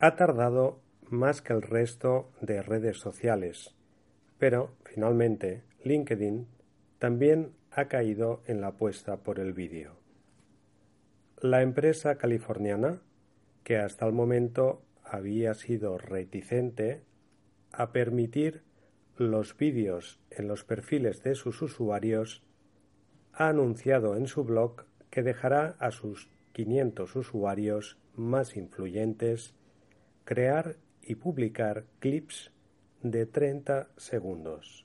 ha tardado más que el resto de redes sociales, pero finalmente LinkedIn también ha caído en la apuesta por el vídeo. La empresa californiana, que hasta el momento había sido reticente a permitir los vídeos en los perfiles de sus usuarios, ha anunciado en su blog que dejará a sus 500 usuarios más influyentes crear y publicar clips de 30 segundos.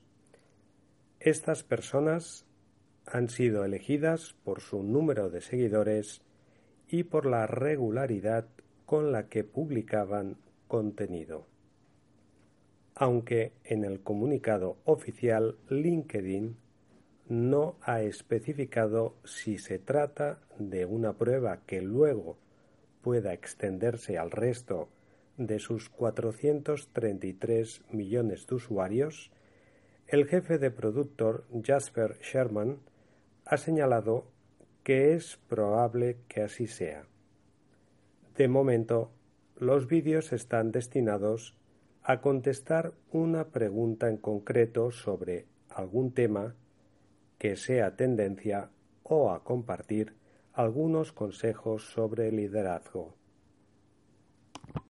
Estas personas han sido elegidas por su número de seguidores y por la regularidad con la que publicaban contenido. Aunque en el comunicado oficial LinkedIn no ha especificado si se trata de una prueba que luego pueda extenderse al resto de sus 433 millones de usuarios, el jefe de productor Jasper Sherman ha señalado que es probable que así sea. De momento, los vídeos están destinados a contestar una pregunta en concreto sobre algún tema que sea tendencia o a compartir algunos consejos sobre liderazgo.